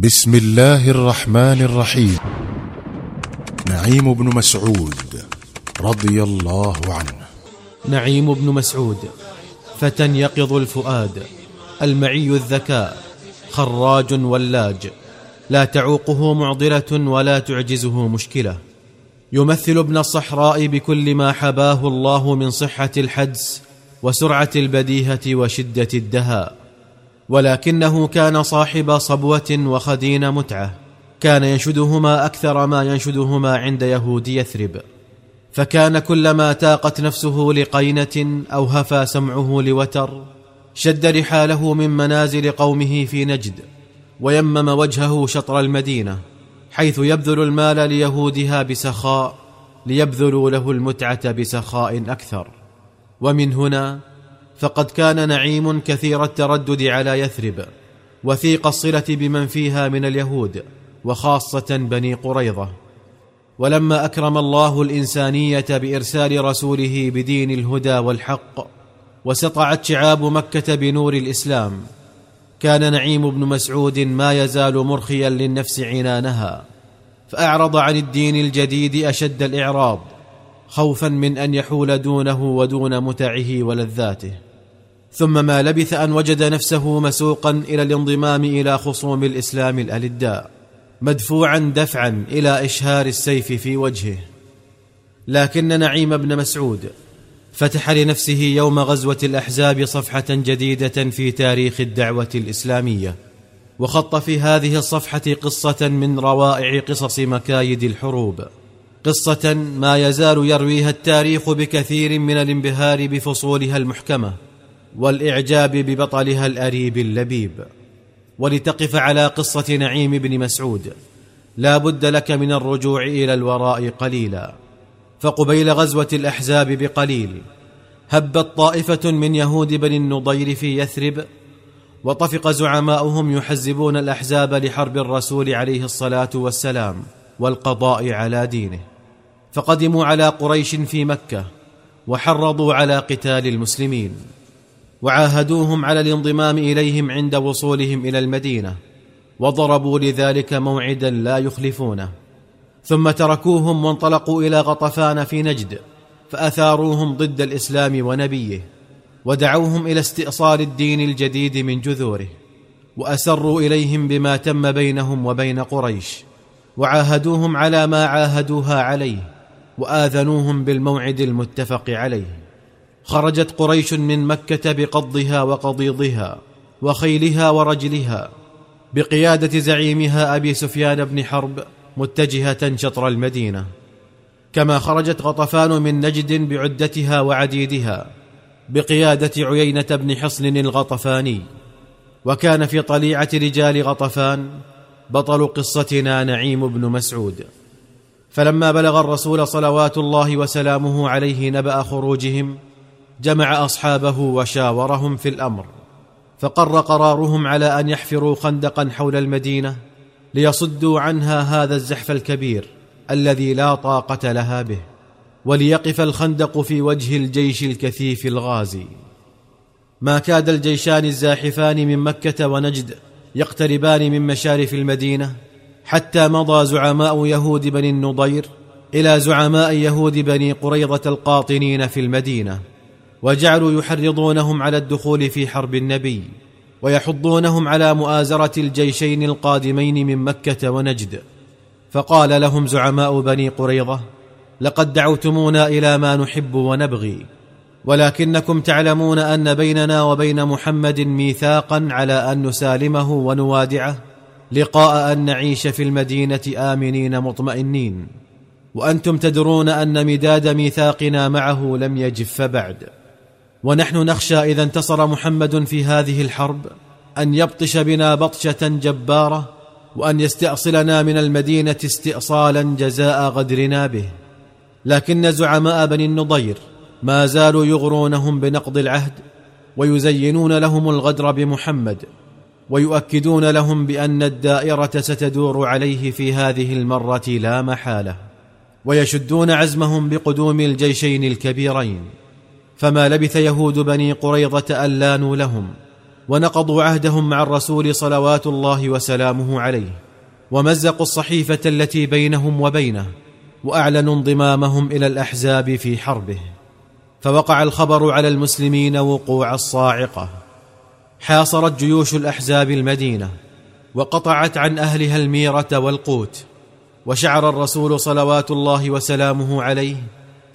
بسم الله الرحمن الرحيم. نعيم بن مسعود رضي الله عنه. نعيم بن مسعود فتى يقظ الفؤاد المعي الذكاء خراج ولاج. لا تعوقه معضلة ولا تعجزه مشكلة. يمثل ابن الصحراء بكل ما حباه الله من صحة الحدس وسرعة البديهة وشدة الدهاء. ولكنه كان صاحب صبوة وخدين متعة. كان ينشدهما أكثر ما ينشدهما عند يهود يثرب. فكان كلما تاقت نفسه لقينة أو هفى سمعه لوتر شد رحاله من منازل قومه في نجد ويمم وجهه شطر المدينة حيث يبذل المال ليهودها بسخاء ليبذلوا له المتعة بسخاء أكثر. ومن هنا فقد كان نعيم كثير التردد على يثرب وثيق الصلة بمن فيها من اليهود وخاصة بني قريظة. ولما أكرم الله الإنسانية بإرسال رسوله بدين الهدى والحق وسطعت شعاب مكة بنور الإسلام كان نعيم بن مسعود ما يزال مرخيا للنفس عنانها. فأعرض عن الدين الجديد أشد الإعراض خوفا من أن يحول دونه ودون متعه ولذاته. ثم ما لبث أن وجد نفسه مسوقا إلى الانضمام إلى خصوم الإسلام الألداء مدفوعا دفعا إلى إشهار السيف في وجهه. لكن نعيم بن مسعود فتح لنفسه يوم غزوة الأحزاب صفحة جديدة في تاريخ الدعوة الإسلامية وخط في هذه الصفحة قصة من روائع قصص مكايد الحروب قصة ما يزال يرويها التاريخ بكثير من الانبهار بفصولها المحكمة. والإعجاب ببطلها الأريب اللبيب. ولتقف على قصة نعيم بن مسعود لا بد لك من الرجوع إلى الوراء قليلا. فقبيل غزوة الأحزاب بقليل هبت طائفة من يهود بني النضير في يثرب وطفق زعماؤهم يحزبون الأحزاب لحرب الرسول عليه الصلاة والسلام والقضاء على دينه. فقدموا على قريش في مكة وحرضوا على قتال المسلمين. وعاهدوهم على الانضمام إليهم عند وصولهم إلى المدينة وضربوا لذلك موعدا لا يخلفونه. ثم تركوهم وانطلقوا إلى غطفان في نجد فأثاروهم ضد الإسلام ونبيه ودعوهم إلى استئصال الدين الجديد من جذوره وأسروا إليهم بما تم بينهم وبين قريش وعاهدوهم على ما عاهدوها عليه وآذنوهم بالموعد المتفق عليه. خرجت قريش من مكة بقضها وقضيضها وخيلها ورجلها بقيادة زعيمها أبي سفيان بن حرب متجهة شطر المدينة. كما خرجت غطفان من نجد بعدتها وعديدها بقيادة عيينة بن حصن الغطفاني. وكان في طليعة رجال غطفان بطل قصتنا نعيم بن مسعود. فلما بلغ الرسول صلوات الله وسلامه عليه نبأ خروجهم جمع أصحابه وشاورهم في الأمر فقر قرارهم على أن يحفروا خندقا حول المدينة ليصدوا عنها هذا الزحف الكبير الذي لا طاقة لها به وليقف الخندق في وجه الجيش الكثيف الغازي. ما كاد الجيشان الزاحفان من مكة ونجد يقتربان من مشارف المدينة حتى مضى زعماء يهود بني النضير إلى زعماء يهود بني قريظة القاطنين في المدينة. وجعلوا يحرضونهم على الدخول في حرب النبي ويحضونهم على مؤازرة الجيشين القادمين من مكة ونجد. فقال لهم زعماء بني قريظة لقد دعوتمونا إلى ما نحب ونبغي ولكنكم تعلمون أن بيننا وبين محمد ميثاقا على أن نسالمه ونوادعه لقاء أن نعيش في المدينة آمنين مطمئنين. وأنتم تدرون أن مداد ميثاقنا معه لم يجف بعد. ونحن نخشى إذا انتصر محمد في هذه الحرب أن يبطش بنا بطشة جبارة وأن يستأصلنا من المدينة استئصالا جزاء غدرنا به. لكن زعماء بني النضير ما زالوا يغرونهم بنقض العهد ويزينون لهم الغدر بمحمد ويؤكدون لهم بأن الدائرة ستدور عليه في هذه المرة لا محالة. ويشدون عزمهم بقدوم الجيشين الكبيرين. فما لبث يهود بني قريظه ان لانوا لهم ونقضوا عهدهم مع الرسول صلوات الله وسلامه عليه ومزقوا الصحيفة التي بينهم وبينه وأعلنوا انضمامهم إلى الأحزاب في حربه. فوقع الخبر على المسلمين وقوع الصاعقة. حاصرت جيوش الأحزاب المدينة وقطعت عن أهلها الميرة والقوت وشعر الرسول صلوات الله وسلامه عليه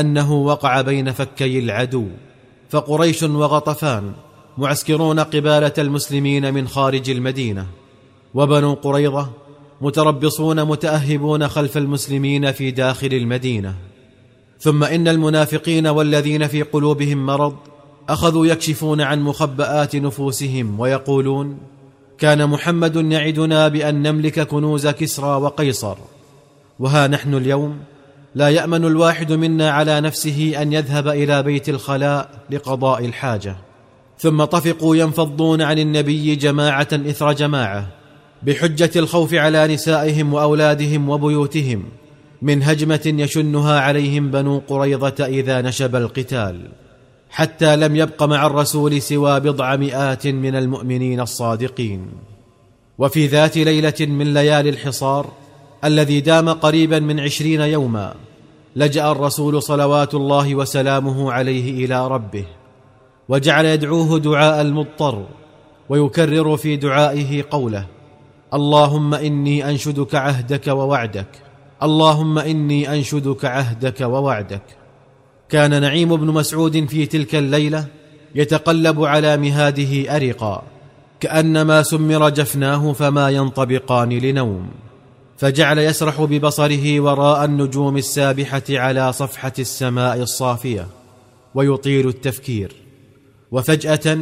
أنه وقع بين فكي العدو فقريش وغطفان معسكرون قبالة المسلمين من خارج المدينة وبنو قريظة متربصون متأهبون خلف المسلمين في داخل المدينة. ثم إن المنافقين والذين في قلوبهم مرض أخذوا يكشفون عن مخبآت نفوسهم ويقولون كان محمد يعدنا بأن نملك كنوز كسرى وقيصر وها نحن اليوم؟ لا يأمن الواحد منا على نفسه أن يذهب إلى بيت الخلاء لقضاء الحاجة. ثم طفقوا ينفضون عن النبي جماعة إثر جماعة بحجة الخوف على نسائهم وأولادهم وبيوتهم من هجمة يشنها عليهم بنو قريظة إذا نشب القتال حتى لم يبق مع الرسول سوى بضع مئات من المؤمنين الصادقين. وفي ذات ليلة من ليالي الحصار الذي دام قريبا من عشرين يوما لجأ الرسول صلوات الله وسلامه عليه إلى ربه وجعل يدعوه دعاء المضطر ويكرر في دعائه قوله اللهم إني أنشدك عهدك ووعدك اللهم إني أنشدك عهدك ووعدك. كان نعيم بن مسعود في تلك الليلة يتقلب على مهاده أرقا كأنما سمر جفناه فما ينطبقان لنوم. فجعل يسرح ببصره وراء النجوم السابحة على صفحة السماء الصافية ويطيل التفكير. وفجأة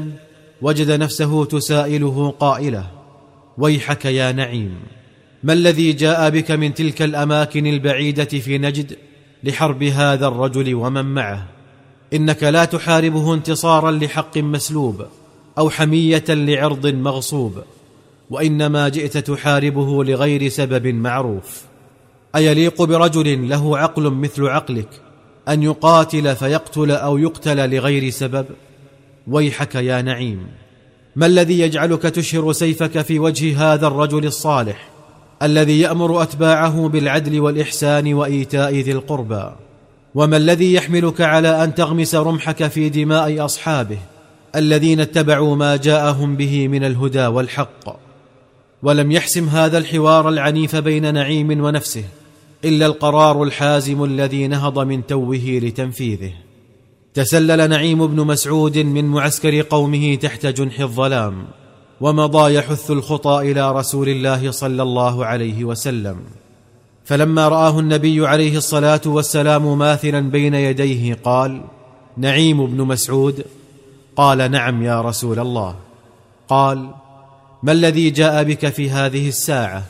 وجد نفسه تسائله قائلة ويحك يا نعيم ما الذي جاء بك من تلك الأماكن البعيدة في نجد لحرب هذا الرجل ومن معه؟ إنك لا تحاربه انتصارا لحق مسلوب أو حمية لعرض مغصوب. وإنما جئت تحاربه لغير سبب معروف. أيليق برجل له عقل مثل عقلك أن يقاتل فيقتل أو يقتل لغير سبب؟ ويحك يا نعيم. ما الذي يجعلك تشهر سيفك في وجه هذا الرجل الصالح؟ الذي يأمر أتباعه بالعدل والإحسان وإيتاء ذي القربى. وما الذي يحملك على أن تغمس رمحك في دماء أصحابه؟ الذين اتبعوا ما جاءهم به من الهدى والحق. ولم يحسم هذا الحوار العنيف بين نعيم ونفسه إلا القرار الحازم الذي نهض من توه لتنفيذه. تسلل نعيم بن مسعود من معسكر قومه تحت جنح الظلام ومضى يحث الخطى إلى رسول الله صلى الله عليه وسلم. فلما رآه النبي عليه الصلاة والسلام ماثلا بين يديه قال نعيم بن مسعود. قال نعم يا رسول الله. قال ما الذي جاء بك في هذه الساعة؟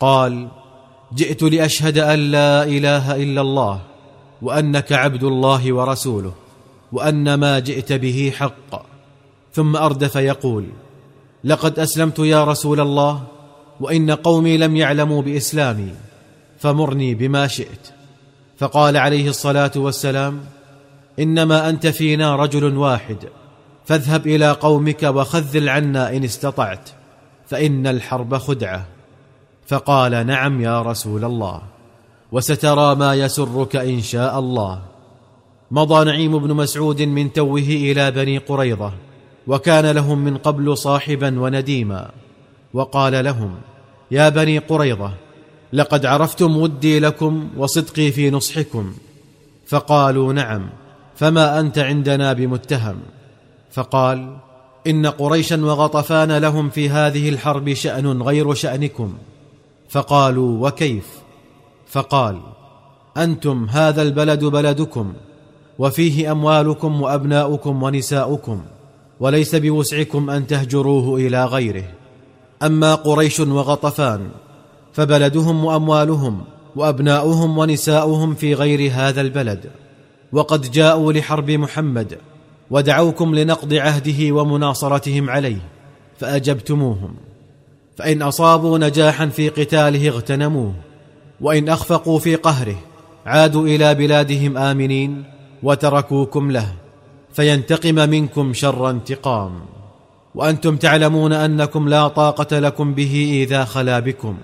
قال جئت لأشهد أن لا إله إلا الله وأنك عبد الله ورسوله وأن ما جئت به حق. ثم أردف يقول لقد أسلمت يا رسول الله وإن قومي لم يعلموا بإسلامي فمرني بما شئت. فقال عليه الصلاة والسلام إنما أنت فينا رجل واحد فاذهب إلى قومك وخذل عنا إن استطعت. فإن الحرب خدعة. فقال نعم يا رسول الله وسترى ما يسرك إن شاء الله. مضى نعيم بن مسعود من توه إلى بني قريظة وكان لهم من قبل صاحبا ونديما. وقال لهم يا بني قريظة لقد عرفتم ودي لكم وصدقي في نصحكم. فقالوا نعم فما أنت عندنا بمتهم؟ فقال إن قريشا وغطفان لهم في هذه الحرب شأن غير شأنكم. فقالوا وكيف؟ فقال أنتم هذا البلد بلدكم وفيه أموالكم وأبناؤكم ونساؤكم وليس بوسعكم أن تهجروه إلى غيره. أما قريش وغطفان فبلدهم وأموالهم وأبناؤهم ونساؤهم في غير هذا البلد. وقد جاءوا لحرب محمد ودعوكم لنقض عهده ومناصرتهم عليه فأجبتموهم. فإن أصابوا نجاحا في قتاله اغتنموه وإن أخفقوا في قهره عادوا إلى بلادهم آمنين وتركوكم له فينتقم منكم شر انتقام. وأنتم تعلمون أنكم لا طاقة لكم به إذا خلا بكم.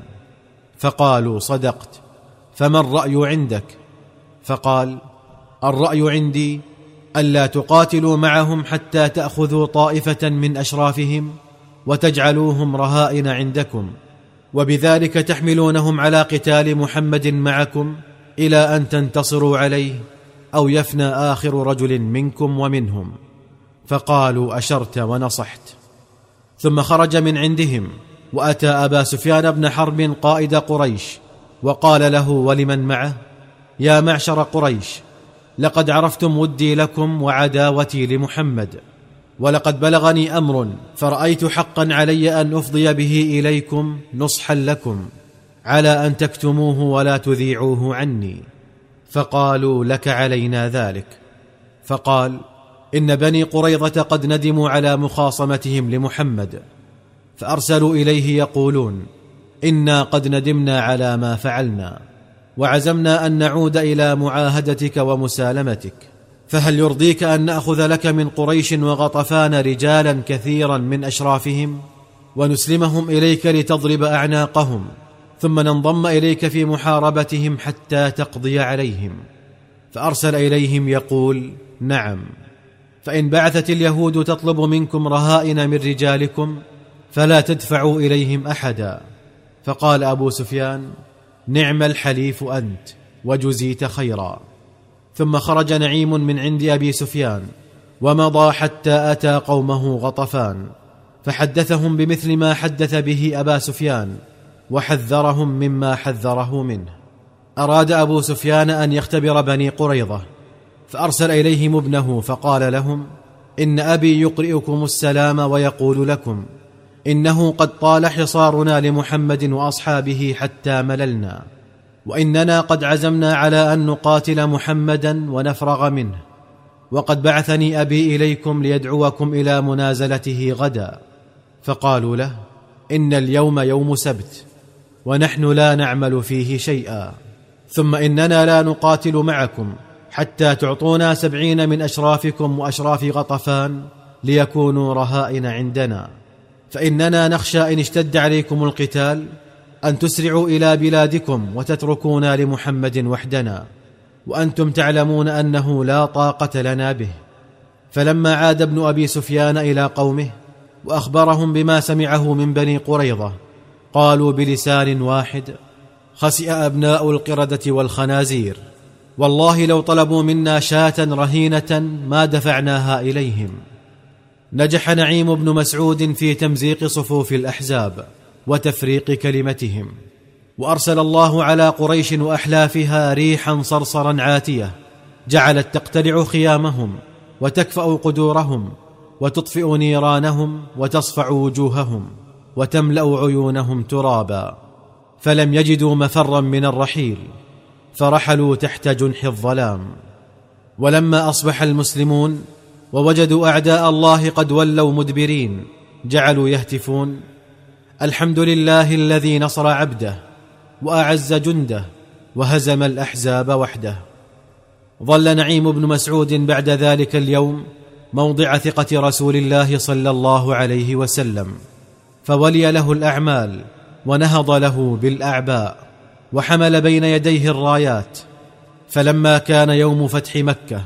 فقالوا صدقت فما الرأي عندك؟ فقال الرأي عندي ألا تقاتلوا معهم حتى تأخذوا طائفة من أشرافهم وتجعلوهم رهائن عندكم وبذلك تحملونهم على قتال محمد معكم إلى أن تنتصروا عليه أو يفنى آخر رجل منكم ومنهم. فقالوا أشرت ونصحت. ثم خرج من عندهم وأتى أبا سفيان بن حرب قائد قريش وقال له ولمن معه؟ يا معشر قريش لقد عرفتم ودي لكم وعداوتي لمحمد. ولقد بلغني أمر فرأيت حقا علي أن أفضي به إليكم نصحا لكم على أن تكتموه ولا تذيعوه عني. فقالوا لك علينا ذلك. فقال إن بني قريظة قد ندموا على مخاصمتهم لمحمد. فأرسلوا إليه يقولون إنا قد ندمنا على ما فعلنا. وعزمنا أن نعود إلى معاهدتك ومسالمتك. فهل يرضيك أن نأخذ لك من قريش وغطفان رجالا كثيرا من أشرافهم؟ ونسلمهم إليك لتضرب أعناقهم ثم ننضم إليك في محاربتهم حتى تقضي عليهم. فأرسل إليهم يقول نعم. فإن بعثت اليهود تطلب منكم رهائن من رجالكم فلا تدفعوا إليهم احدا. فقال أبو سفيان نعم الحليف أنت وجزيت خيرا. ثم خرج نعيم من عند أبي سفيان ومضى حتى أتى قومه غطفان. فحدثهم بمثل ما حدث به أبا سفيان وحذرهم مما حذره منه. أراد أبو سفيان أن يختبر بني قريظة فأرسل إليهم ابنه فقال لهم إن أبي يقرئكم السلام ويقول لكم إنه قد طال حصارنا لمحمد وأصحابه حتى مللنا وإننا قد عزمنا على أن نقاتل محمدا ونفرغ منه وقد بعثني أبي إليكم ليدعوكم إلى منازلته غدا فقالوا له إن اليوم يوم سبت ونحن لا نعمل فيه شيئا ثم إننا لا نقاتل معكم حتى تعطونا سبعين من أشرافكم وأشراف غطفان ليكونوا رهائن عندنا. فإننا نخشى إن اشتد عليكم القتال أن تسرعوا إلى بلادكم وتتركونا لمحمد وحدنا وأنتم تعلمون أنه لا طاقة لنا به. فلما عاد ابن أبي سفيان إلى قومه وأخبرهم بما سمعه من بني قريظة قالوا بلسان واحد خسئ أبناء القردة والخنازير. والله لو طلبوا منا شاة رهينة ما دفعناها إليهم. نجح نعيم بن مسعود في تمزيق صفوف الأحزاب وتفريق كلمتهم وأرسل الله على قريش وأحلافها ريحا صرصرا عاتية جعلت تقتلع خيامهم وتكفأ قدورهم وتطفئ نيرانهم وتصفع وجوههم وتملأ عيونهم ترابا فلم يجدوا مفرا من الرحيل فرحلوا تحت جنح الظلام. ولما أصبح المسلمون ووجدوا أعداء الله قد ولوا مدبرين جعلوا يهتفون. الحمد لله الذي نصر عبده وأعز جنده وهزم الأحزاب وحده. ظل نعيم بن مسعود بعد ذلك اليوم موضع ثقة رسول الله صلى الله عليه وسلم فولي له الأعمال ونهض له بالأعباء وحمل بين يديه الرايات. فلما كان يوم فتح مكة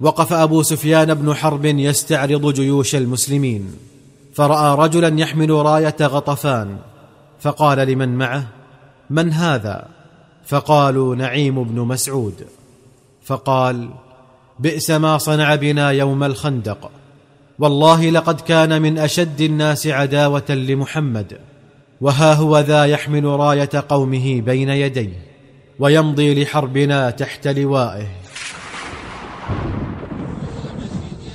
وقف أبو سفيان بن حرب يستعرض جيوش المسلمين فرأى رجلا يحمل راية غطفان فقال لمن معه من هذا؟ فقالوا نعيم بن مسعود. فقال بئس ما صنع بنا يوم الخندق والله لقد كان من أشد الناس عداوة لمحمد وها هو ذا يحمل راية قومه بين يديه ويمضي لحربنا تحت لوائه.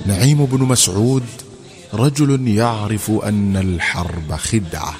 نعيم بن مسعود رجل يعرف أن الحرب خدعة.